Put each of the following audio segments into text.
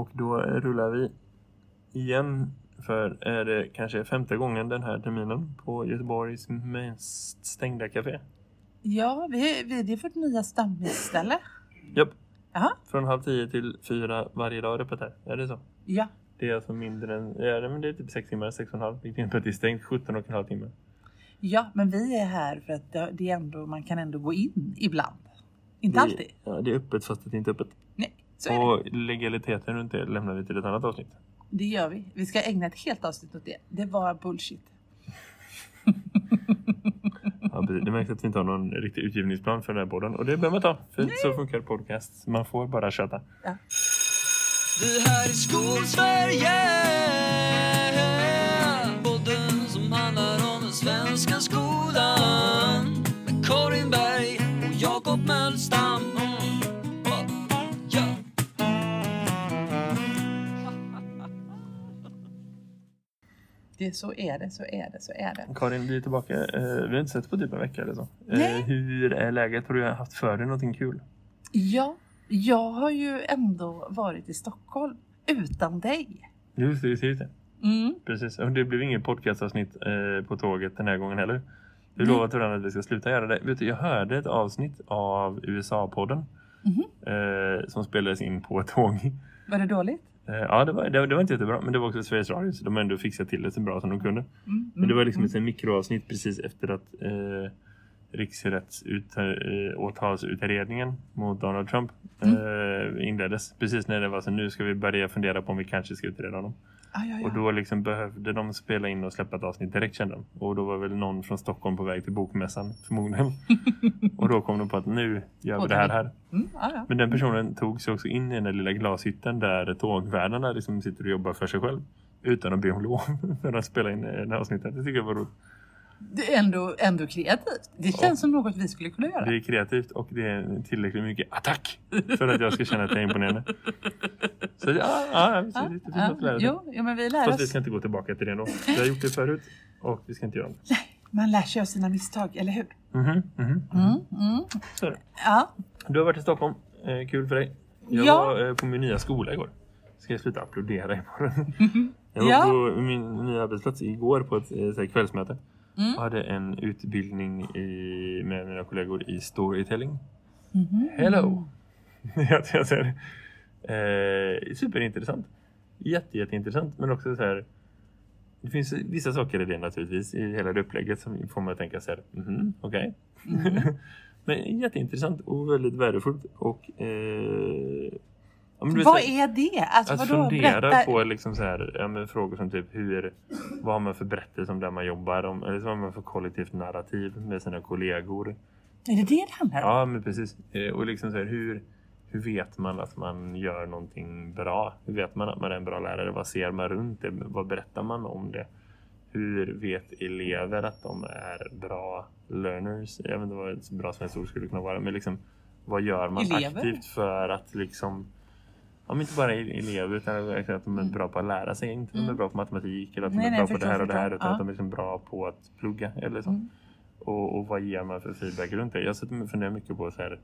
Och då rullar vi igen för är det kanske femte gången den här terminen på Göteborgs mest stängda café. Ja, vi, vi det är vårt nya stammisställe. Japp. Jaha. Från halv tio till fyra varje dag öppet här. Är det så? Ja, Det är alltså mindre än, ja, men det är typ sex timmar, sex och en halv. Vilket innebär att det är stängt 17 och en halv timme. ja, men vi är här för att det det är ändå, man kan ändå gå in ibland. Inte Det- alltid. Ja, det är öppet fast det är inte öppet. Och legaliteten runt det lämnar vi till ett annat avsnitt. Det gör vi. Vi ska ägna ett helt avsnitt åt det. Det var bullshit. Ja, precis. det märks att vi inte har någon riktig utgivningsplan för den här podden. Och det behöver man ta. För så funkar podcast. Man får bara köta. Det här är Skolsverige Podden som handlar om den svenska skolan Med Karin Berg och Jakob Mölstam Det, så är det, så är det, så är det. Karin, vi är tillbaka. Eh, vi har inte sett på typ en vecka eller så. Nej. Eh, hur är läget? Har du haft för dig någonting kul? Ja, jag har ju ändå varit i Stockholm utan dig. Just det, just det. Mm. Precis. Och det blev ingen podcastavsnitt eh, på tåget den här gången heller. Nej. lovar till varandra att vi ska sluta göra det. Vet du, jag hörde ett avsnitt av USA-podden. Eh, som spelades in på ett tåg. Var det dåligt? Eh, ja, det var, det, det var inte jättebra. Men det var också Sveriges Radio. Så de ändå fixat till det så bra som de kunde. Mm. Men det var liksom mm. ett mikroavsnitt precis efter att eh, riksrättsåtalsutredningen mot Donald Trump Mm. eh, inleddes. Precis när det var så nu ska vi börja fundera på om vi kanske ska utreda honom. Ah, ja, ja. Och då liksom behövde de spela in och släppa ett avsnitt direkt kände de. Och då var väl någon från Stockholm på väg till bokmässan förmodligen. och då kom de på att nu gör vi det här här. Mm, ah, ja. Men den personen tog sig också in i den där lilla glashytten där tågvärdarna liksom sitter och jobbar för sig själv. Utan att be om lov för att spela in det här avsnittet. Det tycker jag var roligt. Det är ändå, ändå kreativt. Det känns som något vi skulle kunna göra. Det är kreativt och det är tillräckligt mycket attack för att jag ska känna att jag är imponerande. Så ja, ja det Ja, något ja, att lära sig. jo, ja, men vi lär Fast vi oss. ska inte gå tillbaka till det ändå. Vi har gjort det förut och vi ska inte göra det. Man lär sig av sina misstag, eller hur? Mhm, mhm. Mm, mm. Så det. Ja, Du har varit i Stockholm. Eh, kul för dig. Jag Ja. var eh, på min nya skola igår. Ska jag sluta applådera imorgon? Jag var på min nya arbetsplats igår på ett eh, kvällsmöte. Mm. Jag hade en utbildning i, med mina kollegor i storytelling. Mhm. Hello! jag, säger. Eh, superintressant. Jätte, jätteintressant. Men också så här. Det finns vissa saker i det naturligtvis i hela det upplägget som får mig att tänka så här. Mhm, okej. Mhm. Men jätteintressant och väldigt värdefullt. Och, eh, ja, Vad så är det? Alltså, att vadå? fundera Berätta. på liksom så här, ja, frågor som typ hur, vad har man för berättelse om där man jobbar? Om, eller vad har man för kollektivt narrativ med sina kollegor? Är det det det handlar om? Ja, men precis. Eh, Och liksom så här, hur, hur vet man att man gör någonting bra? Hur vet man att man är en bra lärare? Vad ser man runt det? Vad berättar man om det? Hur vet elever att de är bra learners? Jag vet inte vad ett bra svenskt ord skulle kunna vara. Men liksom, vad gör man Elever? aktivt för att liksom Men inte bara elever utan att de är bra på att lära sig. Inte att de är Mm. bra på matematik eller att de Nej, är nej, bra på förstår, det här och det här utan Ja. att de är liksom bra på att plugga eller så. Mm. Och, och vad ger man för feedback runt det? Jag sätter funderar mycket på så här,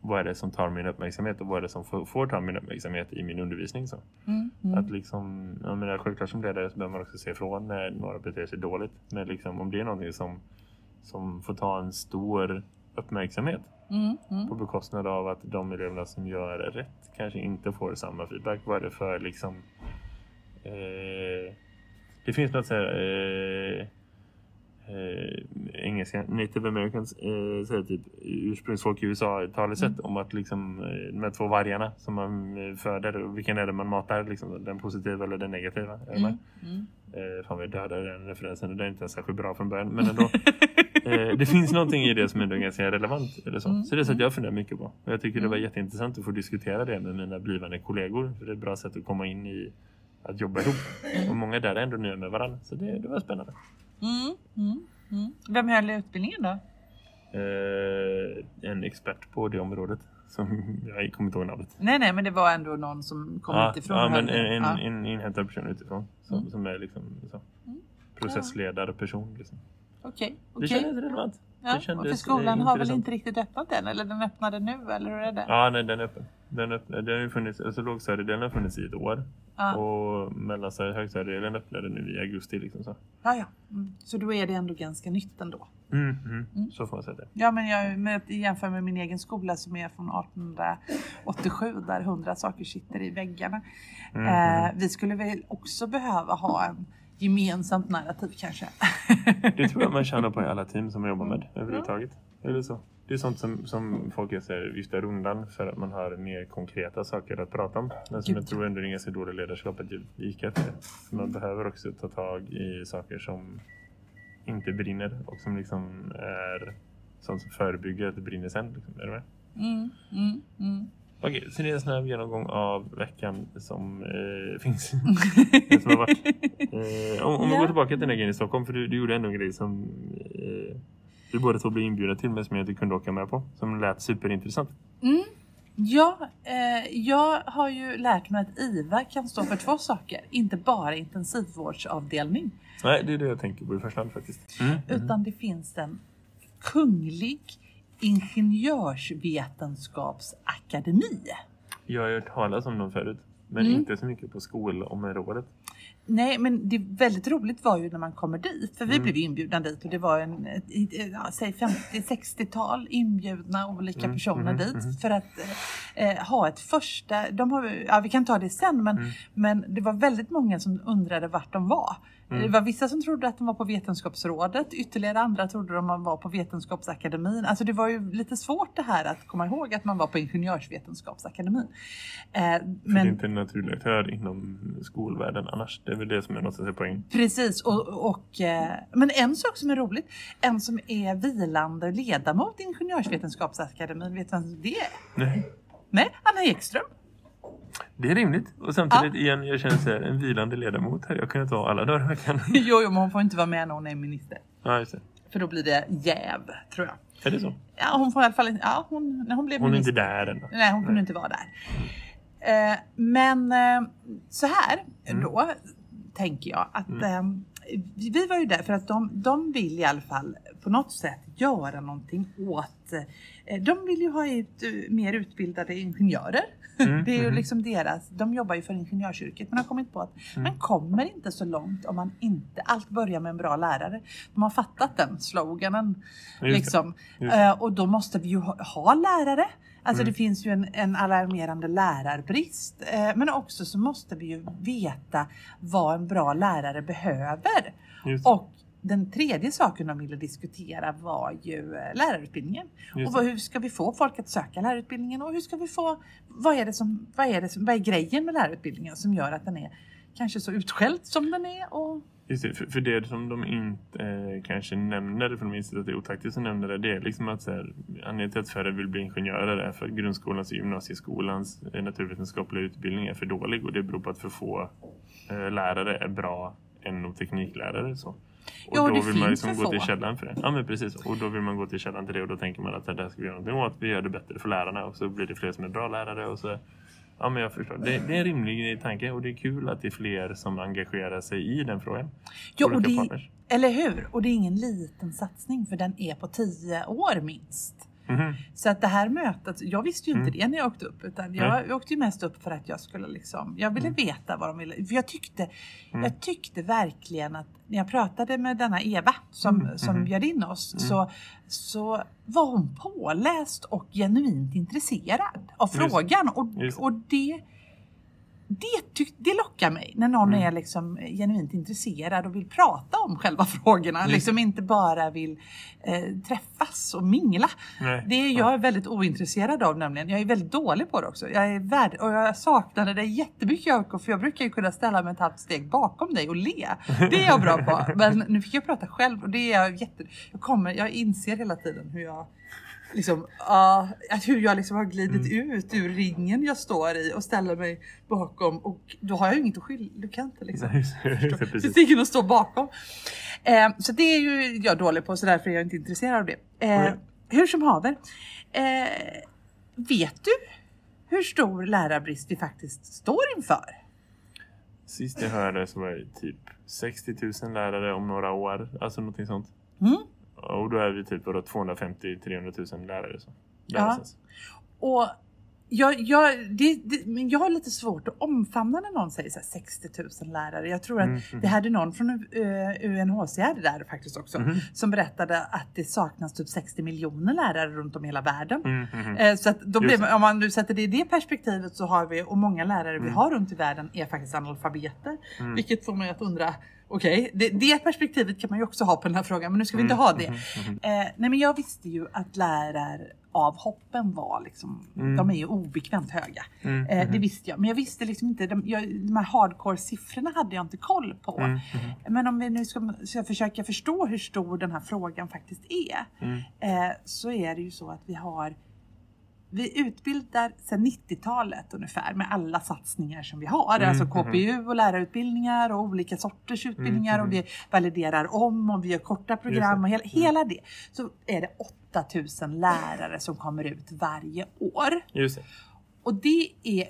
vad är det som tar min uppmärksamhet och vad är det som får, får ta min uppmärksamhet i min undervisning. Så. Mm, mm. Att liksom, jag menar, självklart som ledare så behöver man också se ifrån när några beter sig dåligt. Men liksom, om det är någonting som, som får ta en stor uppmärksamhet Mm, mm. på bekostnad av att de eleverna som gör rätt kanske inte får samma feedback. Vad är det för liksom... Eh, det finns något så här... Eh, eh, engelska, native americans eh, så här typ ursprungsfolk i USA talesätt om att liksom eh, de här två vargarna som man eh, föder, och vilken är det man matar liksom, den positiva eller den negativa? Är? Mm, mm. Eh, fan jag dödade den referensen. Det är inte ens särskilt bra från början. Men ändå. eh, det finns någonting i det som ändå är ganska relevant. Eller så. Mm, så det är så att jag funderar mycket på. Och jag tycker det var Mm. jätteintressant att få diskutera det med mina blivande kollegor. För det är ett bra sätt att komma in i att jobba ihop. Och många där är ändå nya med varandra. Så det, det var spännande. Mm, mm, mm. Vem höll utbildningen då? Eh, en expert på det området. Som jag kommer inte ihåg namnet. Nej, nej, men det var ändå någon som kom ja, utifrån. ja, men en, en, ja. en inhämtad person utifrån. Som, Mm. som är liksom. Mm. Processledare person. Liksom. Okej, Det okej. kändes relevant. Ja, Det kändes, för skolan har väl inte riktigt öppnat än, eller den öppnade nu, eller hur är det? Ja, nej, den är öppen. Den, öppnade, den har ju funnits, alltså lågstadiedelen har funnits i ett år. Ja. Och mellanstadiet och högstadiedelen öppnade nu i augusti liksom så. Ja, ja. Mm. Så då är det ändå ganska nytt ändå. Mm, mm. Så får man säga det. Ja, men jag med, jämför med min egen skola som är från 1887 där hundra saker sitter i väggarna. Mm, Eh, vi skulle väl också behöva ha en gemensamt narrativ kanske. Det tror jag man tjänar på i alla team som man jobbar med överhuvudtaget. Eller så. Det är sånt som, som folk säger viftar undan för att man har mer konkreta saker att prata om. Men som Gud. jag tror ändå är en ganska dålig ledarskap att vika. För Man behöver också ta tag i saker som inte brinner och som liksom är sånt som förebygger att det brinner sen. Liksom. Är du med? Mm, mm, mm. Okej, så det är en snabb genomgång av veckan som eh, finns. som har varit. Eh, om om vi Ja. går tillbaka till den här grejen i Stockholm, för du, du gjorde ändå en grej som eh, vi båda två blev inbjudna till men som jag inte kunde åka med på. Som lät superintressant. Mm. Ja, eh, jag har ju lärt mig att IVA kan stå för två saker. Inte bara intensivvårdsavdelning. Nej, det är det jag tänker på i första hand faktiskt. Mm. Utan det finns en kunglig ingenjörsvetenskapsakademi. Jag har hört talas om dem förut. Men Mm. inte så mycket på skolområdet. Nej, men det väldigt roligt var ju när man kommer dit. För vi Mm. blev ju inbjudna dit och det var en, ja, säg 50-60-tal inbjudna olika Mm, personer mhm, dit. mhm. För att eh, ha ett första, de har, ja, vi kan ta det sen, men, Mm. men det var väldigt många som undrade vart de var. Mm. Det var vissa som trodde att de var på Vetenskapsrådet, ytterligare andra trodde de man var på Vetenskapsakademin. Alltså det var ju lite svårt det här att komma ihåg att man var på Ingenjörsvetenskapsakademin. Eh, För det är men inte en naturlig aktör inom skolvärlden annars. Det är väl det som är något att poäng. Precis, och, och, eh, men en sak som är roligt, en som är vilande ledamot i Ingenjörsvetenskapsakademin, vet du vem det är? Nej. Nej, Anna Ekström. Det är rimligt. Och samtidigt igen, jag känner så här, en vilande ledamot hade jag kunnat vara alla dagar i veckan. Jo, jo, men hon får inte vara med när hon är minister. ja, just det. För då blir det jäv, tror jag. Är det så? Ja, hon får i alla fall inte, ja, hon, när hon blev Hon är minister. inte där än. Nej, hon kunde inte vara där. Eh, men eh, så här Mm. då tänker jag att eh, vi var ju där för att de, de vill i alla fall på något sätt göra någonting åt eh, de vill ju ha ut eh, mer utbildade ingenjörer. Mm, Det är ju mhm. liksom deras, de jobbar ju för ingenjörsyrket men har kommit på att Mm. man kommer inte så långt om man inte, allt börjar med en bra lärare. De har fattat den sloganen. Just. Liksom. Just. Eh, och då måste vi ju ha, ha lärare. Alltså Mm. det finns ju en, en alarmerande lärarbrist. Eh, men också så måste vi ju veta vad en bra lärare behöver. Just. Och den tredje saken de ville diskutera var ju eh, lärarutbildningen. Just och vad, hur ska vi få folk att söka lärarutbildningen och hur ska vi få, vad är det som, vad är det som, vad är grejen med lärarutbildningen som gör att den är kanske så utskälld som den är och Just det, för, för det som de inte eh, kanske nämner, för de inser att det är otaktiskt att nämna det, det är liksom att så här, anledningen till att färre vill bli ingenjörer är för att grundskolans och gymnasieskolans eh, naturvetenskapliga utbildning är för dålig och det beror på att för få eh, lärare är bra NO tekniklärare. Så. Och Ja, då det vill man finns liksom för gå till få. källan för det. Ja men precis, och då vill man gå till källan till det och då tänker man att det där ska vi göra någonting åt. Vi gör det bättre för lärarna och så blir det fler som är bra lärare och så Ja men jag förstår. Det, det är en rimlig tanke och det är kul att det är fler som engagerar sig i den frågan. Ja, och det, partners. eller hur? Och det är ingen liten satsning för den är på tio år minst. Mhm. Så att det här mötet, jag visste ju inte Mm. det när jag åkte upp utan jag, jag åkte ju mest upp för att jag skulle liksom, jag ville veta vad de ville. För jag tyckte, Mm. jag tyckte verkligen att när jag pratade med denna Eva som, Mm, som mhm. bjöd in oss så, så var hon påläst och genuint intresserad av Just- frågan. Och, just. och det det, det lockar mig när någon Mm. är liksom genuint intresserad och vill prata om själva frågorna. Just. Liksom inte bara vill eh, träffas och mingla. Nej. Det är jag är väldigt ointresserad av nämligen. Jag är väldigt dålig på det också. Jag är värd, och jag saknade det jättemycket Jakob för jag brukar ju kunna ställa mig ett halvt steg bakom dig och le. Det är jag bra på. Men nu fick jag prata själv och det är jag jätte... Jag, kommer, jag inser hela tiden hur jag liksom, ja, att hur jag liksom har glidit ut ur ringen jag står i och ställer mig bakom och då har jag ju inget att skylla. Du kan inte liksom. Det, finns ingen att stå bakom. Eh, så det är ju jag dålig på så därför är jag inte intresserad av det. Eh, Nej. hur som haver. Eh, vet du hur stor lärarbrist vi faktiskt står inför? Sist jag hörde så var det typ 60 000 lärare om några år. Alltså någonting sånt. Mm. Och då är vi typ 250-300 000 lärare. Så. Ja. Och jag, jag, det, det, men jag har lite svårt att omfamna när någon säger så här 60 000 lärare. Jag tror att Mm, mhm. det hade någon från eh, UNHCR där faktiskt också Mhm. som berättade att det saknas typ 60 miljoner lärare runt om i hela världen. Mm, mhm. Eh, Så att då blir, om man nu sätter det i det perspektivet så har vi, och många lärare vi Mm. har runt i världen är faktiskt analfabeter. Mm. Vilket får mig att undra, okej, det, det perspektivet kan man ju också ha på den här frågan men nu ska vi inte Mm, ha det. Eh, nej men jag visste ju att läraravhoppen var liksom, Mm. de är ju obekvämt höga. Mm, Eh, det mhm. visste jag, men jag visste liksom inte, de, jag, de här hardcore-siffrorna hade jag inte koll på. Mm, mhm. Men om vi nu ska, ska försöka förstå hur stor den här frågan faktiskt är, Mm. eh, så är det ju så att vi har vi utbildar sedan 90-talet ungefär med alla satsningar som vi har. Mm, Alltså mhm. KPU och lärarutbildningar och olika sorters utbildningar mhm. och vi validerar om och vi gör korta program och hela, hela det. Så är det 8000 lärare som kommer ut varje år. Just det. Och det är,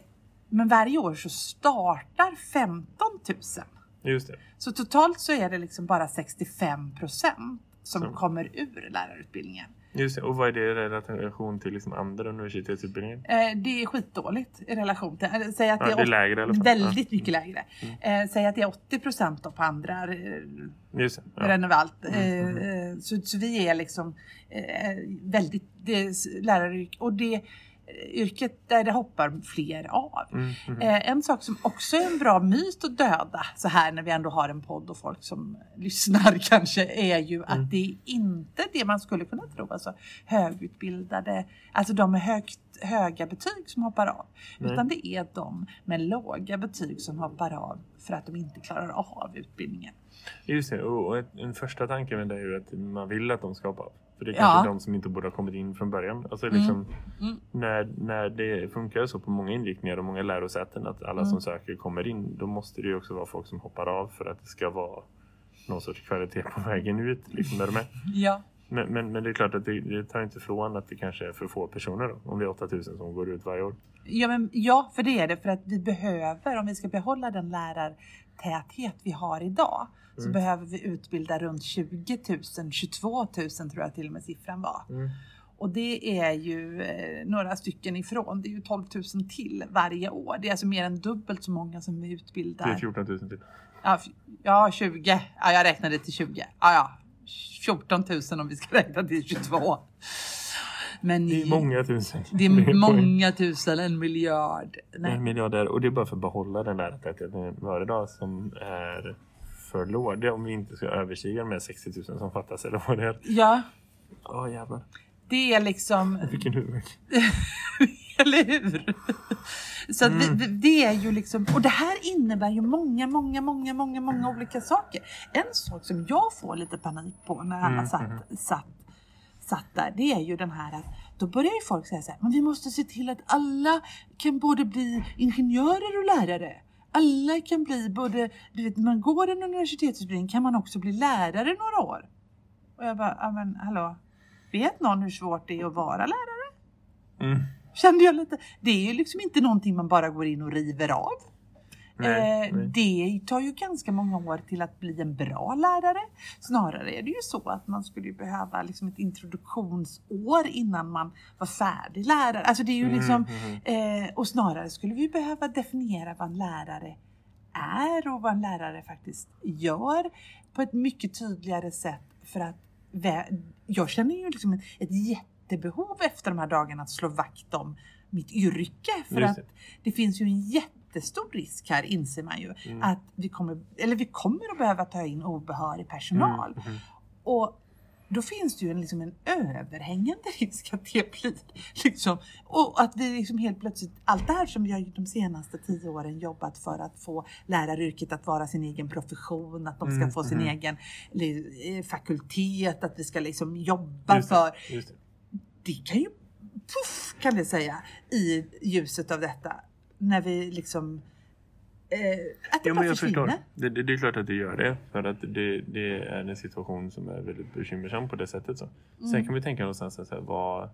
men varje år så startar 15 000. Just det. Så totalt så är det liksom bara 65 procent som Som- kommer ur lärarutbildningen. Just det. Och vad är det i relation till liksom andra universitetsutbildningar? Eh, det är skitdåligt i relation till, eller, säg att Ja, det är, det är lägre väldigt mycket lägre. Eh, säg att det är 80 procent på andra eh. Just. Ja. Renevalt. Mm, Eh, eh, så, så vi är liksom eh, väldigt, det är läraryrke och det eh, yrket där det hoppar fler av. Mm, mhm. Eh, en sak som också är en bra myt att döda så här när vi ändå har en podd och folk som lyssnar kanske är ju Mm. att det är inte det man skulle kunna tro. Alltså högutbildade, alltså de med högt, höga betyg som hoppar av. Utan det är de med låga betyg som hoppar av för att de inte klarar av utbildningen. Just det. Och en första tanke med det är ju att man vill att de ska hoppa av. För det är Ja. kanske de som inte borde ha kommit in från början. Alltså liksom, Mm. När, när det funkar så på många inriktningar och många lärosäten att alla som Mm. söker kommer in. Då måste det ju också vara folk som hoppar av för att det ska vara någon sorts kvalitet på vägen ut. Liksom, är du med? Ja. Men, men, men det är klart att det, det tar inte ifrån att det kanske är för få personer då. Om vi är 8000 som går ut varje år. Ja, men, ja, för det är det. För att vi behöver, om vi ska behålla den lärartäthet vi har idag, så Mm. behöver vi utbilda runt 20 000, 22 000 tror jag till och med siffran var. Mm. Och det är ju eh, några stycken ifrån. Det är ju 12 000 till varje år. Det är alltså mer än dubbelt så många som vi utbildar. Det är 14 000 till. Ja, ja 20. Ja, jag räknade till 20. Ja, ja. 14 000 om vi ska räkna till 22. Men Det är många tusen. det är många tusen, en miljard. Nej. En miljard där. Och det är bara för att behålla den lärartätheten vi har idag som är för låg. Det är om vi inte ska överstiga de här 60 000 som fattas eller vad det är. Ja, Åh jävlar. det är liksom, Vilken huvudvärk. eller hur? Så vi, vi, det är ju liksom, och det här innebär ju många, många, många, många, många olika saker. En sak som jag får lite panik på när alla Mm, satt, satt, satt där, det är ju den här att då börjar ju folk säga så här, men vi måste se till att alla kan både bli ingenjörer och lärare. Alla kan bli både, du vet, man går en universitetsutbildning kan man också bli lärare några år. Och jag bara, ja men hallå, vet någon hur svårt det är att vara lärare? Mm. Kände jag lite. Det är ju liksom inte någonting man bara går in och river av. Nej, eh, nej. Det tar ju ganska många år till att bli en bra lärare. Snarare är det ju så att man skulle behöva liksom ett introduktionsår innan man var färdig lärare. Alltså det är ju Mm, liksom, mm, eh, och snarare skulle vi behöva definiera vad en lärare är och vad en lärare faktiskt gör på ett mycket tydligare sätt för att jag känner ju liksom ett, ett jättebehov efter de här dagarna att slå vakt om mitt yrke. För att det. finns ju en jättestor risk här inser man ju Mm. att vi kommer, eller vi kommer att behöva ta in obehörig personal. Mm, mm. Och då finns det ju en, liksom en överhängande risk att det blir liksom, och att vi liksom helt plötsligt, allt det här som vi har de senaste tio åren jobbat för att få läraryrket att vara sin egen profession, att de ska Mm, få sin mhm. egen eh, fakultet, att vi ska liksom jobba det, för det. det kan ju, puff, kan det säga, i ljuset av detta. När vi liksom, eh, att det Jo, bara jag försvinner. förstår. Det, det, det är klart att det gör det. För att det, det är en situation som är väldigt bekymmersam på det sättet. Så. Sen Mm. kan vi tänka någonstans att så här, vad,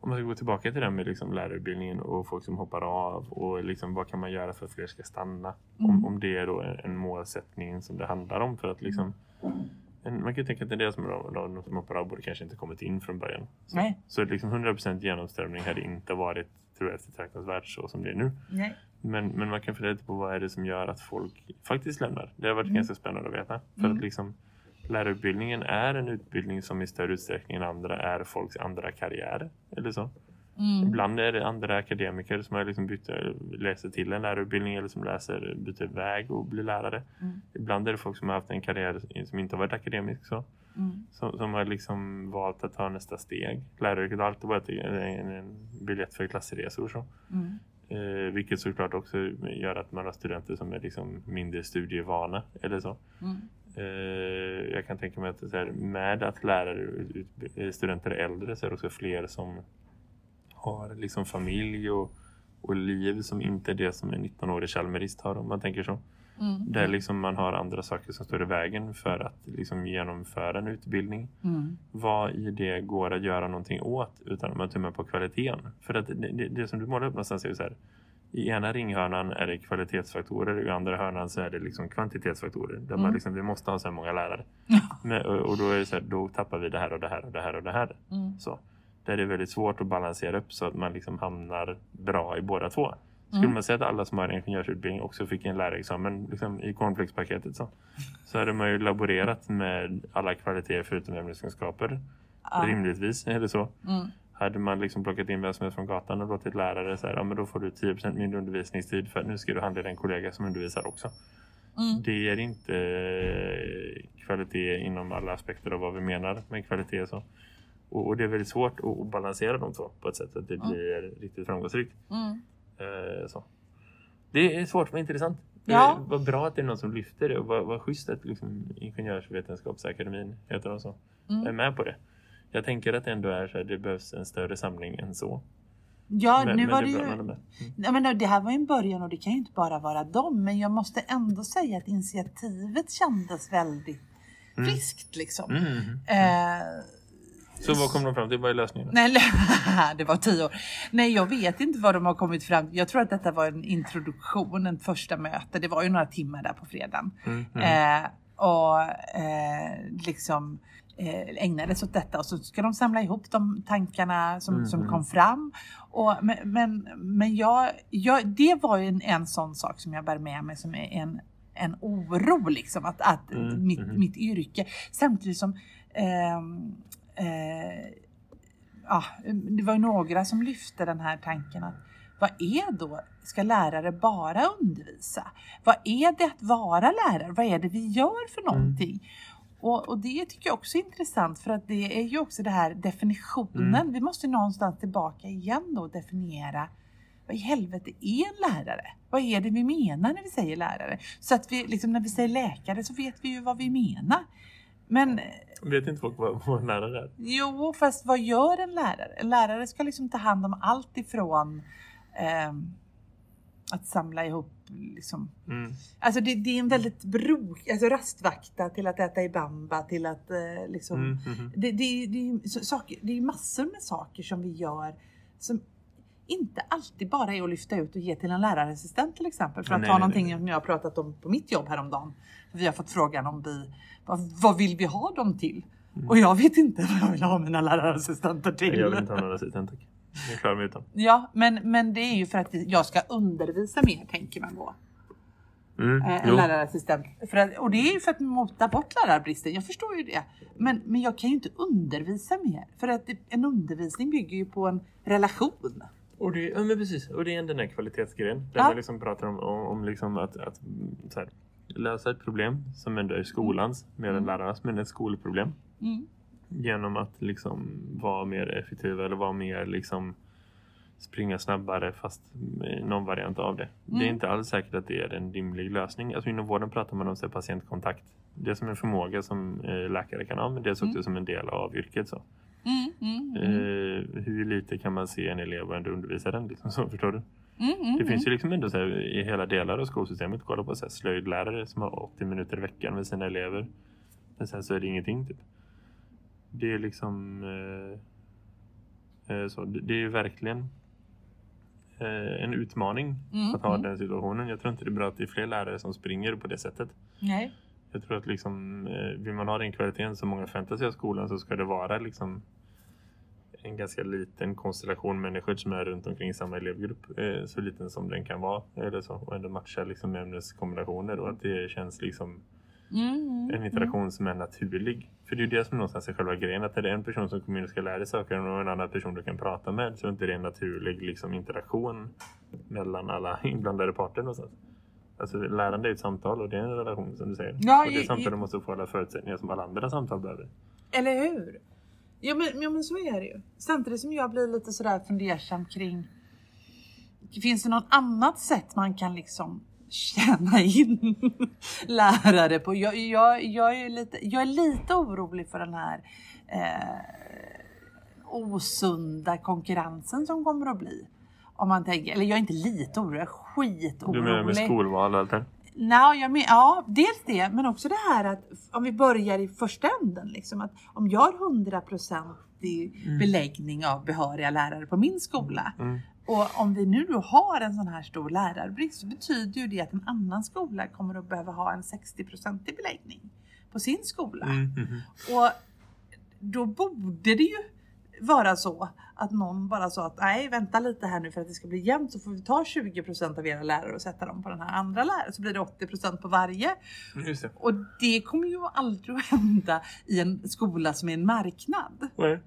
om man ska gå tillbaka till det här med liksom lärarutbildningen och folk som hoppar av och liksom, vad kan man göra för att fler ska stanna? Om, Mm. om det är då en, en målsättning som det handlar om för att liksom en, man kan ju tänka att en del som, de som hoppar av borde kanske inte kommit in från början. Så, Nej. så liksom 100% genomströmning hade inte varit jag, eftertraktansvärt så som det är nu. Nej. Men, men man kan fundera lite på vad är det som gör att folk faktiskt lämnar. Det har varit Mm. ganska spännande att veta. För Mm. att liksom lärarutbildningen är en utbildning som i större utsträckning än andra är folks andra karriär. Eller så. Mm. Ibland är det andra akademiker som har liksom bytt, läser till en lärarutbildning eller som läser, byter väg och blir lärare. Mm. Ibland är det folk som har haft en karriär som inte har varit akademisk. Så. Mm. Som, som har liksom valt att ta nästa steg. Läraryrket har alltid varit en, en, biljett för klassresor. Så. Mm. Eh, vilket såklart också gör att man har studenter som är liksom mindre studievana. Eller så. Mm. Eh, jag kan tänka mig att här, med att lärare, eh, studenter är äldre så är det också fler som har liksom familj och, och liv som inte är det som en 19-årig Chalmerist har om man tänker så. Mm. Där liksom man har andra saker som står i vägen för att liksom genomföra en utbildning. Mm. Vad i det går att göra någonting åt utan att man tummar på kvaliteten. För att det, det, det som du målar upp någonstans är ju så här. I ena ringhörnan är det kvalitetsfaktorer, i andra hörnan så är det liksom kvantitetsfaktorer. Där man Mm. liksom, vi måste ha så här många lärare. Men, och, och då är det så här, då tappar vi det här och det här och det här och det här. Mm. Så. Där det är väldigt svårt att balansera upp så att man liksom hamnar bra i båda två. Skulle Mm. man säga att alla som har en ingenjörsutbildning också fick en lärarexamen liksom, i cornflakespaketet så, så hade man ju laborerat med alla kvaliteter förutom ämneskunskaper. Ja. Rimligtvis, eller så. Mm. Hade man liksom plockat in vem som helst från gatan och låtit lärare säga ja men då får du 10% mindre undervisningstid för att nu ska du handleda en kollega som undervisar också. Mm. Det är inte eh, kvalitet inom alla aspekter av vad vi menar med kvalitet. Så. Och, och det är väldigt svårt att, att balansera de två på ett sätt att det Mm. blir riktigt framgångsrikt. Mm. Eh, så. Det är svårt men intressant. Ja. Eh, vad bra att det är någon som lyfter det och vad, vad schysst att liksom, Ingenjörsvetenskapsakademin heter de så, Mm. är med på det. Jag tänker att det ändå är så här, det behövs en större samling än så. Ja, Men- nu men var det ju... Mm. Men det här var ju en början och det kan ju inte bara vara dem. Men jag måste ändå säga att initiativet kändes väldigt Mm. friskt liksom. Mm. Eh, Så vad kom de fram till? Vad är lösningen? nej, det var tio år. Nej, jag vet inte vad de har kommit fram Jag tror att detta var en introduktion, en första möte. Det var ju några timmar där på fredagen. Mm. Mm. Eh, och eh, liksom eh, ägnades åt detta och så ska de samla ihop de tankarna som, Mm, som mm. kom fram. Och, men men, jag, jag, det var ju en, en sån sak som jag bär med mig som är en, en oro liksom att, att Mm, mitt, mhm. mitt yrke samtidigt som ehm, eh, ja, det var ju några som lyfte den här tanken att vad är då, ska lärare bara undervisa? Vad är det att vara lärare? Vad är det vi gör för någonting? Och, och det tycker jag också är intressant för att det är ju också det här definitionen. Mm. Vi måste någonstans tillbaka igen då och definiera vad i helvete är en lärare? Vad är det vi menar när vi säger lärare? Så att vi, liksom, när vi säger läkare så vet vi ju vad vi menar. Men Vet inte folk vad, vad en lärare är? Jo, fast vad gör en lärare? En lärare ska liksom ta hand om allt ifrån ehm, att samla ihop liksom. Mm. Alltså det, det är en väldigt bro, alltså rastvakta till att äta i bamba till att eh, liksom. Mm. Mhm. Det, det, det, är så- saker, det är massor med saker som vi gör som inte alltid bara är att lyfta ut och ge till en lärarassistent till exempel. För att Nej, ta nej, någonting nej. som jag har pratat om på mitt jobb häromdagen. Vi har fått frågan om vi, vad, vad vill vi ha dem till? Och jag vet inte vad jag vill ha mina lärarassistenter till. Mm. Jag vill inte ha någon assistent tack. Jag klarar mig utan. Ja, men, men det är ju för att jag ska undervisa mer tänker man då. Mm. Eh, en Jo. lärarassistent. För att, och det är ju för att mota bort lärarbristen. Jag förstår ju det. Men, men jag kan ju inte undervisa mer. För att en undervisning bygger ju på en relation. Och det, ja, men precis. Och det är den här kvalitetsgrejen. Där Ja. man liksom pratar om, om, om liksom att, att mm, så här, lösa ett problem som ändå är skolans mer än Mm. lärarnas, men ett skolproblem. Mm. Genom att liksom vara mer effektiva eller vara mer liksom springa snabbare fast någon variant av det. Det är Mm. inte alls säkert att det är en rimlig lösning. Alltså inom vården pratar man om så patientkontakt. Det är som en förmåga som eh, läkare kan ha men det är också Mm. som en del av yrket. Så. Mm, mm, mm. Eh, hur lite kan man se en elev och ändå undervisa den? Liksom, så, förstår du? Mm, mm, Det finns ju liksom ändå så här, i hela delar av skolsystemet. Kolla på så här, slöjdlärare som har 80 minuter i veckan med sina elever. Men sen så är det ingenting typ. Det är liksom eh, eh, så. Det, är verkligen eh, en utmaning Mm, att ha mm. den situationen. Jag tror inte det är bra att det är fler lärare som springer på det sättet. Nej. Jag tror att liksom, eh, vill man ha den kvaliteten som många förväntar sig av skolan så ska det vara liksom en ganska liten konstellation människor som är runt omkring samma elevgrupp. Eh, så liten som den kan vara. Eller så, och ändå matcha liksom ämneskombinationer och att det känns liksom Mm, en interaktion som är naturlig. För det är ju det som någonstans är själva grejen. Att det är en person som kommer in och ska lära dig saker och en annan person du kan prata med. Så är inte det en naturlig liksom, interaktion mellan alla inblandade parter någonstans. Alltså lärande är ett samtal och det är en relation som du säger. Ja, och det samtalet i- måste få alla förutsättningar som alla andra samtal behöver. Eller hur? Ja men, ja men så är det ju. Samtidigt som jag blir lite sådär fundersam kring Finns det något annat sätt man kan liksom tjäna in lärare på? Jag, jag, jag, är, lite, jag är lite orolig för den här eh, osunda konkurrensen som kommer att bli. Om man tänker, eller jag är inte lite orolig, jag är skitorolig. Du menar med skolval Nej, jag men, ja, dels det, men också det här att om vi börjar i första änden, liksom, att om jag har 100% i beläggning av behöriga lärare på min skola Mm. och om vi nu har en sån här stor lärarbrist så betyder ju det att en annan skola kommer att behöva ha en 60% i beläggning på sin skola. Mm, mhm. Och då borde det ju vara så att någon bara sa att nej vänta lite här nu för att det ska bli jämnt så får vi ta 20% av era lärare och sätta dem på den här andra läraren så blir det 80% på varje. Just det. Och det kommer ju aldrig att hända i en skola som är en marknad. Nej.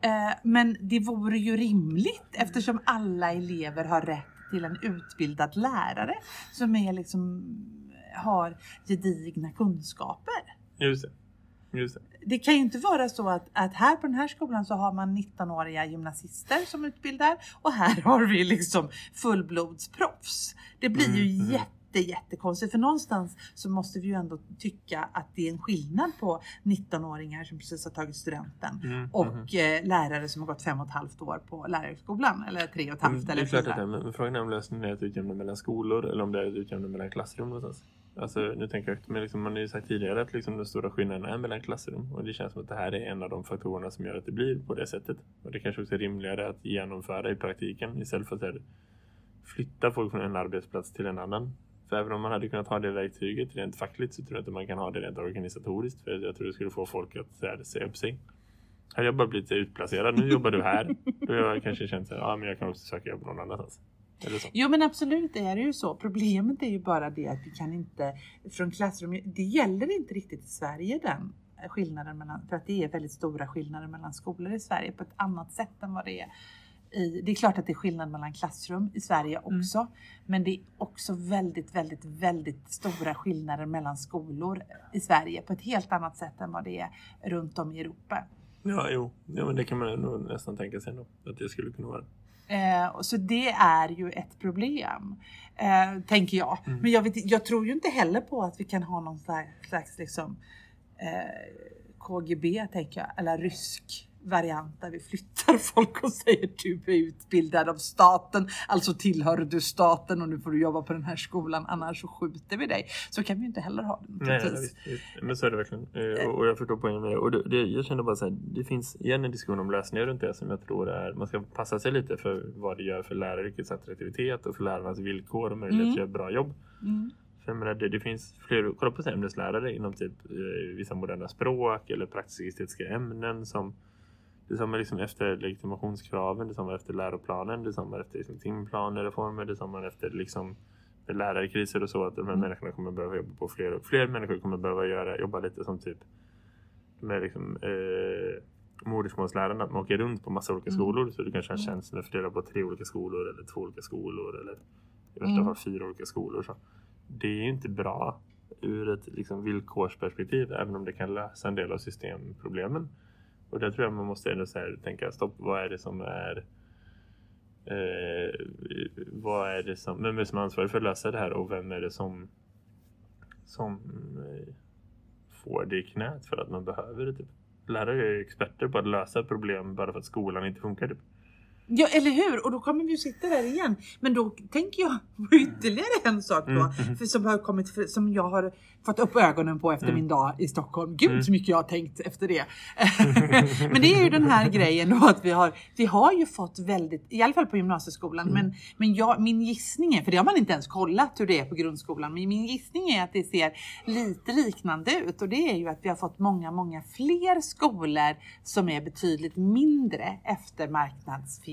Eh, Men det vore ju rimligt eftersom alla elever har rätt till en utbildad lärare som är liksom har gedigna kunskaper. Just det. Det. Det kan ju inte vara så att, att här på den här skolan så har man 19-åriga gymnasister som utbildar och här har vi liksom fullblodsproffs. Det blir ju Mm, mm. jätte jättekonstigt för någonstans så måste vi ju ändå tycka att det är en skillnad på 19-åringar som precis har tagit studenten Mm, och mhm. eh, lärare som har gått fem och ett halvt år på lärarhögskolan eller tre och ett halvt Mm, det eller fyra. men frågan är om lösningen är att utjämna mellan skolor eller om det är att utjämna mellan klassrum någonstans. Alltså nu tänker jag, men liksom, man har ju sagt tidigare att liksom den stora skillnaden är mellan klassrum och det känns som att det här är en av de faktorerna som gör att det blir på det sättet. Och det kanske också är rimligare att genomföra i praktiken istället för att här, flytta folk från en arbetsplats till en annan. För även om man hade kunnat ha det verktyget rent fackligt så tror jag inte man kan ha det rent organisatoriskt. För jag tror det skulle få folk att så här, se upp sig. Hade jag bara blivit utplacerad. Nu jobbar du här. Då har jag kanske känt att ja, men jag kan också söka jobb någon annanstans. Jo men absolut det är det ju så. Problemet är ju bara det att vi kan inte från klassrum. Det gäller inte riktigt i Sverige den skillnaden mellan, för att det är väldigt stora skillnader mellan skolor i Sverige på ett annat sätt än vad det är i, det är klart att det är skillnad mellan klassrum i Sverige också, men det är också väldigt, väldigt, väldigt stora skillnader mellan skolor i Sverige på ett helt annat sätt än vad det är runt om i Europa. Ja, jo. Ja, men det kan man nog nästan tänka sig ändå. Att det skulle kunna vara. Eh, så det är ju ett problem, eh, tänker jag. Mm. Men jag, vet, jag tror ju inte heller på att vi kan ha någon slags, slags liksom, eh, KGB, tänker jag, eller rysk variant där vi flyttar folk och säger du är utbildad av staten, alltså tillhör du staten och nu får du jobba på den här skolan, annars så skjuter vi dig. Så kan vi ju inte heller ha det Nej, nej, visst, visst. Men så är det verkligen. Eh, och, och jag förstår poängen med det. Och det, det, jag känner bara så här, det finns igen en diskussion om lösningar runt det som jag tror är, man ska passa sig lite för vad det gör för läraryrkets attraktivitet och för lärarnas villkor och möjlighet Mm. att göra bra jobb. Mm. För jag menar, det, det finns fler, kolla på ämneslärare inom typ eh, vissa moderna språk eller praktiska estetiska ämnen som det är samma liksom efter legitimationskraven, det är samma efter läroplanen, det är samma efter liksom timplanereformer, det är samma efter liksom med lärarkriser och så att de här Mm. människorna kommer behöva jobba på fler och fler människor kommer behöva göra, jobba lite som typ med liksom eh, modersmålslärarna, att man åker runt på massa olika Mm. skolor så du kanske har Mm. tjänst med fördelar på tre olika skolor eller två olika skolor eller i värsta Mm. fall fyra olika skolor. Så det är ju inte bra ur ett liksom, villkorsperspektiv även om det kan lösa en del av systemproblemen. Och där tror jag man måste ändå så här, tänka stopp, vad är det som är eh, vad är det som, vem är det som är ansvarig för att lösa det här och vem är det som som eh, får det i knät för att man behöver det typ. Lärare är ju experter på att lösa problem bara för att skolan inte funkar typ. Ja, eller hur? Och då kommer vi ju sitta där igen. Men då tänker jag på ytterligare en sak då. För som, har kommit, som jag har fått upp ögonen på efter min dag i Stockholm. Gud så mycket jag har tänkt efter det. men det är ju den här grejen då att vi har, vi har ju fått väldigt, i alla fall på gymnasieskolan, men, men jag, min gissning är, för det har man inte ens kollat hur det är på grundskolan, men min gissning är att det ser lite liknande ut och det är ju att vi har fått många, många fler skolor som är betydligt mindre efter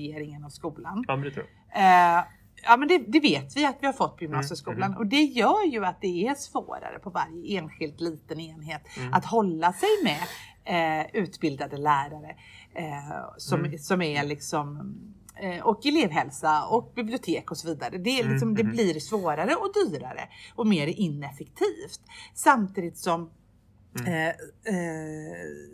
marknadsfieringen av skolan. Ja, men det tror jag. Eh, ja men det, det vet vi att vi har fått på gymnasieskolan och det gör ju att det är svårare på varje enskild liten enhet att hålla sig med eh, utbildade lärare eh, som, som är liksom eh, och elevhälsa och bibliotek och så vidare. Det, är liksom, det blir svårare och dyrare och mer ineffektivt. Samtidigt som Eh, eh,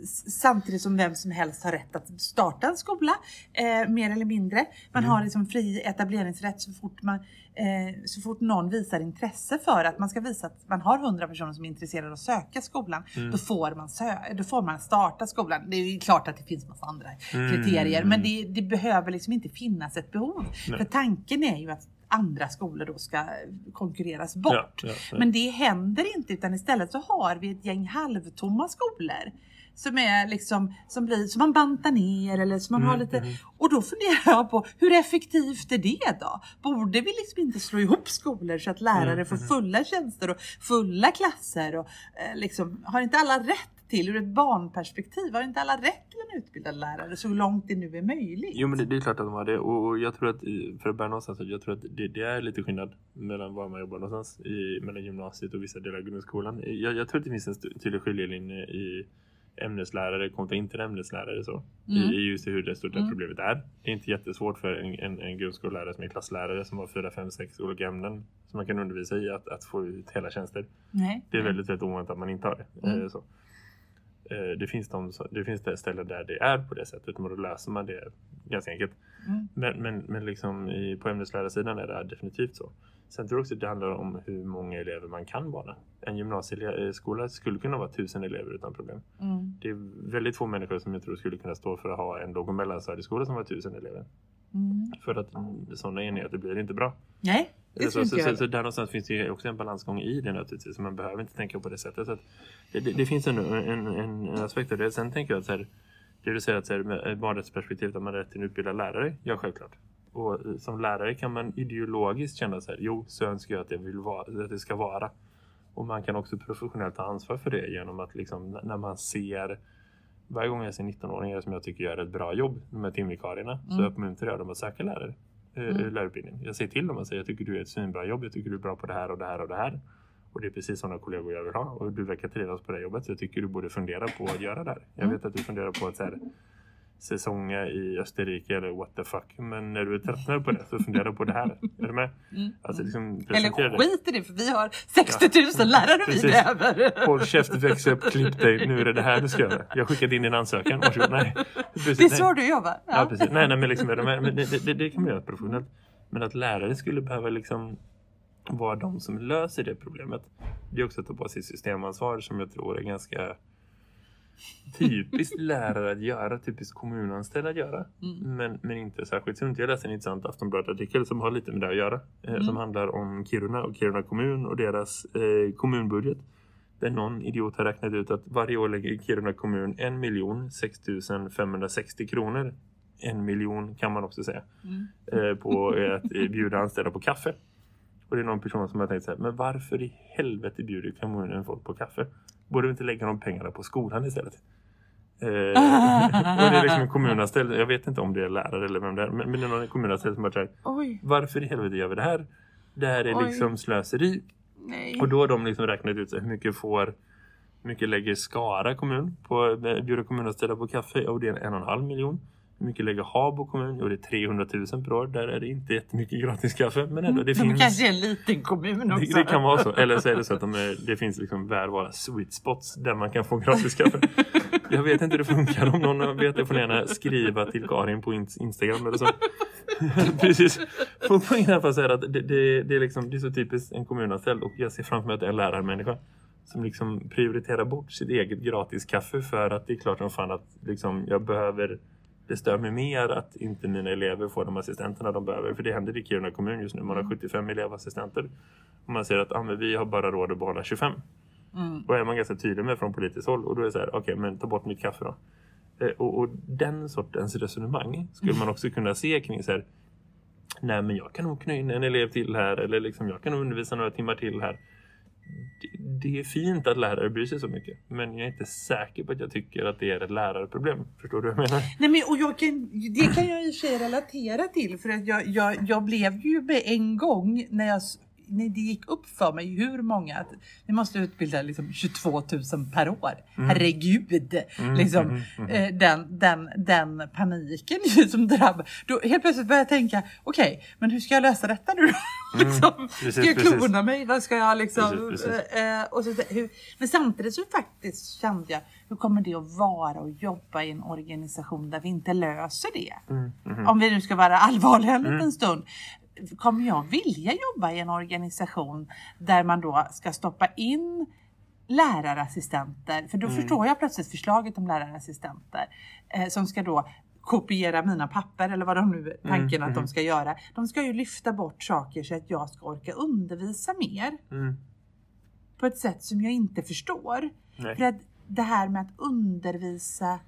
s- samtidigt som vem som helst har rätt att starta en skola, eh, mer eller mindre. Man har liksom fri etableringsrätt så fort, man, eh, så fort någon visar intresse för att man ska visa att man har 100 personer som är intresserade av att söka skolan. Då, får man sö- då får man starta skolan. Det är klart att det finns massa andra kriterier men det, det behöver liksom inte finnas ett behov. För tanken är ju att andra skolor då ska konkurreras bort. Ja, ja. Men det händer inte utan istället så har vi ett gäng halvtomma skolor. Som är liksom, som blir, som man bantar ner eller som man har Mm, lite. Och då funderar jag på hur effektivt är det då? Borde vi liksom inte slå ihop skolor så att lärare Mm, får fulla tjänster och fulla klasser? Och, eh, liksom, har inte alla rätt till, ur ett barnperspektiv, har inte alla rätt till en utbildad lärare så långt det nu är möjligt? Jo men det, det är klart att de har det och, och jag tror att för att börja någonstans jag tror att det, det är lite skillnad mellan var man jobbar någonstans i, mellan gymnasiet och vissa delar av grundskolan. Jag, jag tror att det finns en tydlig skiljelinje i ämneslärare kontra inte ämneslärare så. Mm. I, I just hur det stora problemet är. Det är inte jättesvårt för en, en, en grundskollärare som är klasslärare som har fyra, fem, sex olika ämnen som man kan undervisa i att, att få ut hela tjänster. Nej. Det är väldigt, väldigt ovanligt att man inte har det. Mm. Eh, Så. Eh, Det finns, de, det finns det ställen där det är på det sättet men då löser man det ganska enkelt. Mm. Men, men, men liksom i, på ämneslärarsidan är det definitivt så. Sen tror jag också att det handlar om hur många elever man kan vara. En gymnasieskola skulle kunna vara tusen elever utan problem. Mm. Det är väldigt få människor som jag tror skulle kunna stå för att ha en låg och mellanstadieskola som var tusen elever. Mm. För att sådana enheter blir inte bra. Nej, det Så, tror så, inte så, jag. så där någonstans finns det också en balansgång i det naturligtvis. Så man behöver inte tänka på det sättet. Så det, det, det finns en, en, en, en aspekt av det. Sen tänker jag att så här, det du säger att så här, med ett barnrättsperspektiv att man har rätt till en utbildad lärare. Ja, självklart. Och eh, som lärare kan man ideologiskt känna så här, jo, så önskar jag att det, vill vara, att det ska vara. Och man kan också professionellt ta ansvar för det genom att liksom, när man ser varje gång jag ser 19-åringar som jag tycker gör ett bra jobb, de här timvikarierna, så Mm. uppmuntrar jag dem att söka lärare. eh, Mm. lärarutbildning. Jag säger till dem och säger jag tycker du är ett svinbra jobb, jag tycker du är bra på det här och det här och det här. Och det är precis sådana kollegor jag vill ha. Och du verkar trivas på det jobbet så jag tycker du borde fundera på att göra det här. Jag Mm. vet att du funderar på att så här, säsonga i Österrike eller what the fuck. Men när du är tröttnad på det så fundera på det här. Är du med? Mm. Alltså liksom presentera Eller skit i det för vi har 60 000 lärare vi behöver. Håll käft, väx upp, klipp dig. Nu är det det här du ska göra. Jag skickade in din ansökan. Varsågod. Nej. Precis, Det är nej. så du jobbar. Ja, precis. Nej, nej men, liksom, men det, det, det kan man göra professionellt. Men att lärare skulle behöva liksom vara de som löser det problemet. Det är också att ta på sig systemansvar som jag tror är ganska typiskt lärare att göra, typiskt kommunanställd att göra. Mm. Men, men inte särskilt sunt. Jag läste en intressant Aftonbladet-artikel som har lite med det att göra. Eh, Mm. Som handlar om Kiruna och Kiruna kommun och deras eh, kommunbudget. Där någon idiot har räknat ut att varje år lägger Kiruna kommun 1 miljon 6 560 kronor. En miljon kan man också säga. Mm. Eh, på att bjuda anställda på kaffe. Och det är någon person som har tänkt så här, men varför i helvete bjuder kommunen folk på kaffe? Borde vi inte lägga de pengarna på skolan istället? Eh, och det är liksom en kommunanställd, jag vet inte om det är lärare eller vem det är, men, men det är någon kommunanställd som har sagt, varför i helvete gör vi det här? Det här är Oj. liksom slöseri. nej. Och då har de liksom räknat ut hur mycket får hur mycket lägger Skara kommun på att bjuda kommunanställda på kaffe? Och det är en och en halv miljon. Hur mycket lägger Habo kommun? Och det är 300 000 per år. Där är det inte jättemycket gratis kaffe. Men ändå, det De finns... kanske är en liten kommun också. Det, det kan vara så. Eller så är det så att de är, det finns liksom välvalda sweet spots där man kan få gratis kaffe. Jag vet inte hur det funkar. Om någon vet det får ni gärna skriva till Karin på ins- Instagram eller så. Precis. Är i alla fall att det, det, det, är liksom, det är så typiskt en kommunanställd och jag ser framför mig att det är en lärarmänniska som liksom prioriterar bort sitt eget gratis kaffe för att det är klart som fan att liksom, jag behöver det stör mig mer att inte mina elever får de assistenterna de behöver. För det händer i Kiruna kommun just nu. Man har 75 elevassistenter. Och man säger att ah, men vi har bara råd att behålla 25. Mm. Och är man ganska tydlig med från politiskt håll. Och då är det så här, okej men ta bort mitt kaffe då. Eh, och, och den sortens resonemang skulle man också kunna se kring så här. Nej men jag kan nog knö in en elev till här. Eller liksom jag kan nog undervisa några timmar till här. Det, är fint att lärare bryr sig så mycket. Men jag är inte säker på att jag tycker att det är ett lärarproblem. Förstår du vad jag menar? Nej, men, och jag kan, det kan jag i och för sig relatera till för att jag, jag, jag blev ju med en gång när jag när det gick upp för mig hur många, att vi måste utbilda liksom 22 000 per år. Herregud! liksom, mm, mm. Eh, den, den, den paniken som drabbar. Då helt plötsligt började jag tänka, okej, men hur ska jag lösa detta nu då? liksom, Mm. precis, ska jag precis. klona mig? Vad ska jag liksom... Precis, eh, och så, hur, men samtidigt så faktiskt kände jag, hur kommer det att vara att jobba i en organisation där vi inte löser det? Mm. Om vi nu ska vara allvarliga en liten stund. Kommer jag vilja jobba i en organisation där man då ska stoppa in lärarassistenter? För då Mm. förstår jag plötsligt förslaget om lärarassistenter eh, som ska då kopiera mina papper eller vad de nu är tanken att de ska göra. De ska ju lyfta bort saker så att jag ska orka undervisa mer Mm. på ett sätt som jag inte förstår. Nej. För att det här med att undervisa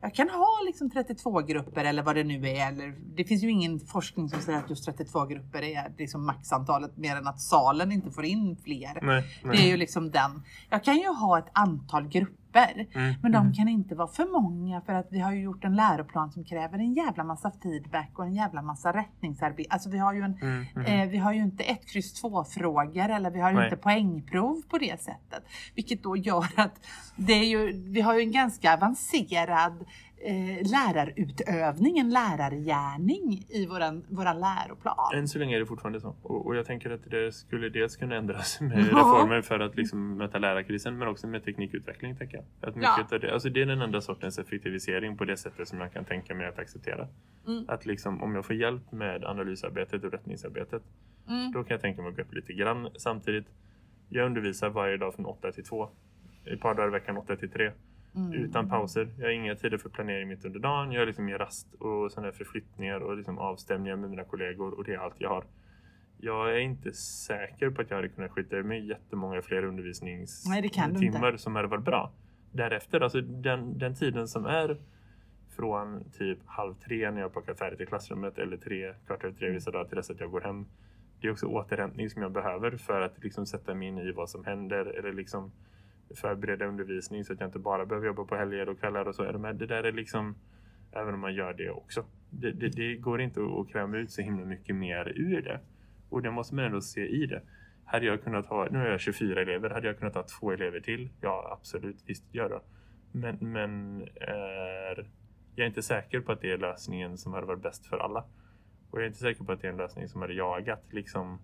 jag kan ha liksom 32 grupper eller vad det nu är. Eller, det finns ju ingen forskning som säger att just 32 grupper är liksom maxantalet mer än att salen inte får in fler. Nej, Det är nej. ju liksom den. Jag kan ju ha ett antal grupper. Mm, Men de kan inte vara för många för att vi har ju gjort en läroplan som kräver en jävla massa feedback och en jävla massa rättningsarbete. Alltså vi har ju, en, Mm, mhm. eh, vi har ju inte ett kryss två frågor eller vi har ju inte poängprov på det sättet. Vilket då gör att det är ju, vi har ju en ganska avancerad eh, lärarutövning, en lärargärning i våran, våran läroplan. Än så länge är det fortfarande så. Och, och jag tänker att det skulle dels kunna ändras med Ja. reformer för att liksom möta lärarkrisen men också med teknikutveckling. Tänker jag. Att mycket Ja. av det, alltså det är den enda sortens effektivisering på det sättet som jag kan tänka mig att acceptera. Mm. Att liksom, om jag får hjälp med analysarbetet och rättningsarbetet Mm. då kan jag tänka mig att gå upp lite grann. Samtidigt, jag undervisar varje dag från 8 till 2. Ett par dagar i veckan 8 till 3. Mm. Utan pauser. Jag har inga tider för planering mitt under dagen. Jag har liksom mer rast och sådana här förflyttningar och liksom avstämningar med mina kollegor och det är allt jag har. Jag är inte säker på att jag hade kunnat skjuta ur mig jättemånga fler undervisningstimmar som hade varit bra. Därefter, alltså den, den tiden som är från typ halv tre när jag plockar färdigt i klassrummet eller tre, kvart över tre vissa dagar till dess att jag går hem. Det är också återhämtning som jag behöver för att liksom sätta mig in i vad som händer eller liksom förbereda undervisning så att jag inte bara behöver jobba på helger och kvällar och så. Men det, där är liksom, även om man gör det också. Det, det, det går inte att kräma ut så himla mycket mer ur det. Och det måste man ändå se i det. Hade jag kunnat ha, nu har jag 24 elever, hade jag kunnat ha två elever till? Ja, absolut, visst, gör det. Men, men är, jag är inte säker på att det är lösningen som hade varit bäst för alla. Och jag är inte säker på att det är en lösning som hade jagat liksom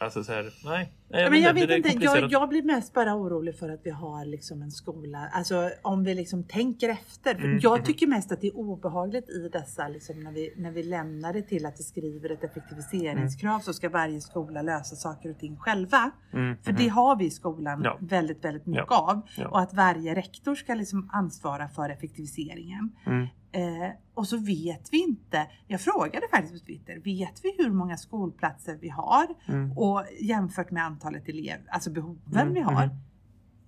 Alltså så här, nej. nej Ja, men jag vet inte, jag, jag blir mest bara orolig för att vi har liksom en skola, alltså om vi liksom tänker efter. För Mm, jag mhm. tycker mest att det är obehagligt i dessa, liksom, när, vi, när vi lämnar det till att vi skriver ett effektiviseringskrav så ska varje skola lösa saker och ting själva. Mm, För mhm. det har vi i skolan Ja. väldigt, väldigt mycket Ja. av. Ja. Och att varje rektor ska liksom ansvara för effektiviseringen. Mm. Eh, och så vet vi inte, jag frågade faktiskt på Twitter, vet vi hur många skolplatser vi har? Mm. Och jämfört med antalet elever, alltså behoven Mm, vi har. mhm.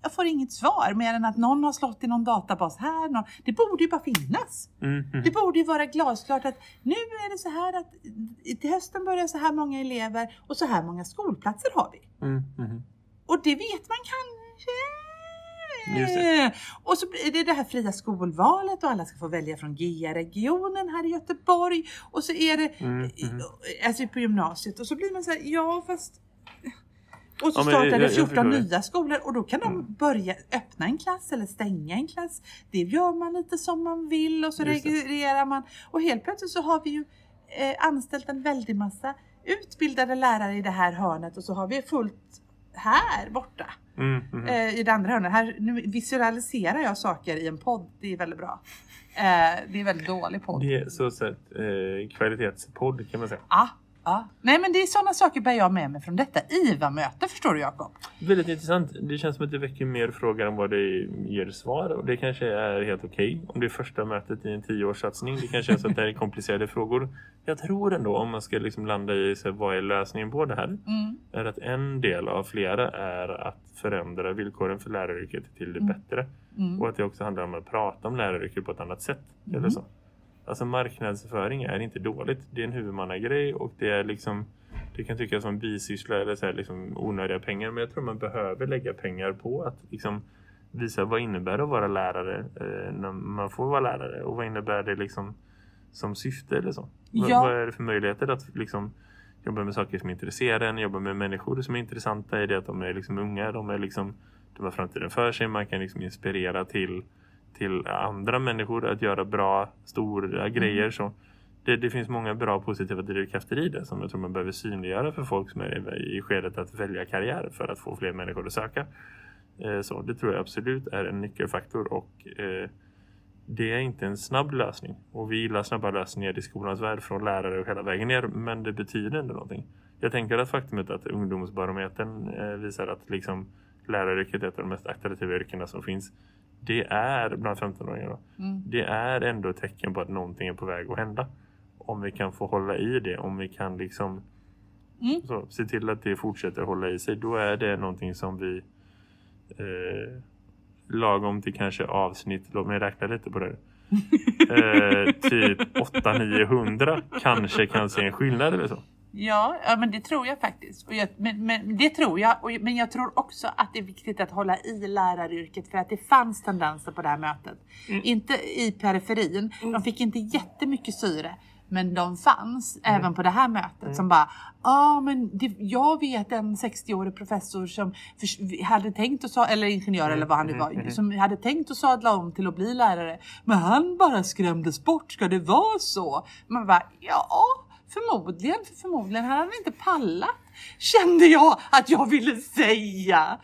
Jag får inget svar mer än att någon har slått i någon databas här. Någon, det borde ju bara finnas. Mm, mhm. Det borde ju vara glasklart att nu är det så här att till hösten börjar så här många elever och så här många skolplatser har vi. Mm. Och det vet man kanske. Det. Och så blir det det här fria skolvalet och alla ska få välja från GIA-regionen här i Göteborg. Och så är det Mm, mhm. alltså på gymnasiet och så blir man så här, ja fast och så Ja, startar det jag 14 förstår det. nya skolor och då kan de Mm. börja öppna en klass eller stänga en klass. Det gör man lite som man vill och så Just registrerar man. Och helt plötsligt så har vi ju eh, anställt en väldig massa utbildade lärare i det här hörnet och så har vi fullt här borta Mm, mhm. eh, i det andra hörnet. Här, nu visualiserar jag saker i en podd. Det är väldigt bra. Eh, det är väldigt dålig podd. Det är så sett eh, kvalitetspodd kan man säga. Ja, Ja. Nej men det är sådana saker bär jag med mig från detta IVA-möte förstår du Jakob. Väldigt intressant. Det känns som att det väcker mer frågor än vad det ger svar. Och det kanske är helt okej om det är första mötet i en tioårssatsning. Det kanske är så att det är komplicerade frågor. Jag tror ändå om man ska liksom landa i så vad är lösningen på det här. Mm. Är att en del av flera är att förändra villkoren för läraryrket till det bättre. Mm. Och att det också handlar om att prata om läraryrket på ett annat sätt. Eller så. Alltså marknadsföring är inte dåligt. Det är en huvudmannagrej och det är liksom det kan tyckas som bisyssla eller så här liksom onödiga pengar. Men jag tror man behöver lägga pengar på att liksom visa vad innebär det att vara lärare eh, när man får vara lärare. Och vad innebär det liksom som syfte eller så. Vad- Ja. Vad är det för möjligheter att liksom jobba med saker som intresserar en. Jobba med människor som är intressanta i det att de är liksom unga. De är liksom de har framtiden för sig. Man kan liksom inspirera till till andra människor att göra bra, stora grejer. Så det, det finns många bra positiva drivkrafter i det som jag tror man behöver synliggöra för folk som är i skedet att välja karriär för att få fler människor att söka. Eh, Så det tror jag absolut är en nyckelfaktor och eh, det är inte en snabb lösning. Och vi gillar snabba lösningar i skolans värld från lärare och hela vägen ner. Men det betyder ändå någonting. Jag tänker att faktumet att ungdomsbarometern eh, visar att liksom läraryrket är ett av de mest attraktiva yrkena som finns. Det är bland 15-åringar då. Mm. Det är ändå ett tecken på att någonting är på väg att hända. Om vi kan få hålla i det. Om vi kan liksom Mm. så, se till att det fortsätter hålla i sig. Då är det någonting som vi eh, lagom till kanske avsnitt, låt mig räkna lite på det. Eh, typ 800-900 kanske kan se en skillnad eller så. Ja, ja, men det tror jag faktiskt. Och jag, men, men, det tror jag. Och, men jag tror också att det är viktigt att hålla i läraryrket för att det fanns tendenser på det här mötet. Inte i periferin. De fick inte jättemycket syre. Men de fanns även på det här mötet som bara, ah, men det, jag vet en 60-årig professor som förs- hade tänkt att, sa- eller ingenjör eller vad han nu var, som hade tänkt att sadla om till att bli lärare. Men han bara skrämdes bort, ska det vara så? Man bara, ja Förmodligen, för förmodligen hade han inte pallat. Kände jag att jag ville säga.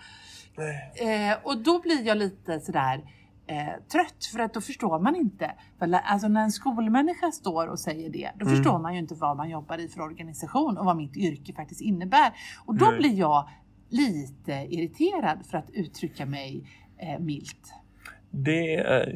Eh, och då blir jag lite sådär eh, trött för att då förstår man inte. För, alltså när en skolmänniska står och säger det, då Mm. förstår man ju inte vad man jobbar i för organisation och vad mitt yrke faktiskt innebär. Och då Nej. blir jag lite irriterad för att uttrycka mig eh, milt. Det är,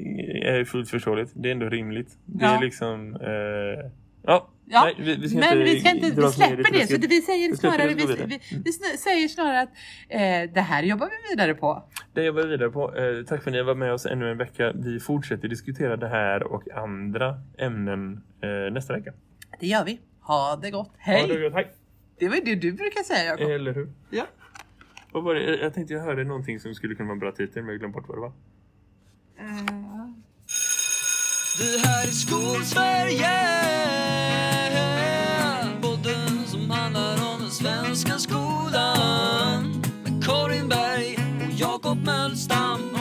är fullt förståeligt. Det är ändå rimligt. Det Ja. är liksom... Eh, ja, Ja, Nej, vi, vi men vi ska inte, vi i släpper det. Så det vi säger Vi snarare, vi, vi, vi sn- säger snarare att eh, det här jobbar vi vidare på. Det jobbar vi vidare på. Eh, tack för att ni var med oss ännu en vecka. Vi fortsätter diskutera det här och andra ämnen eh, nästa vecka. Det gör vi. Ha det gott. Ha Hej! det gott, hej! Det var det du brukar säga Jakob. Eller hur? Ja. Vad var det? Jag tänkte jag hörde någonting som skulle kunna vara en bra titel men jag glömde bort vad det var. Det här är Skolsverige älskar skolan med Karin Berg och Jakob Mölstam.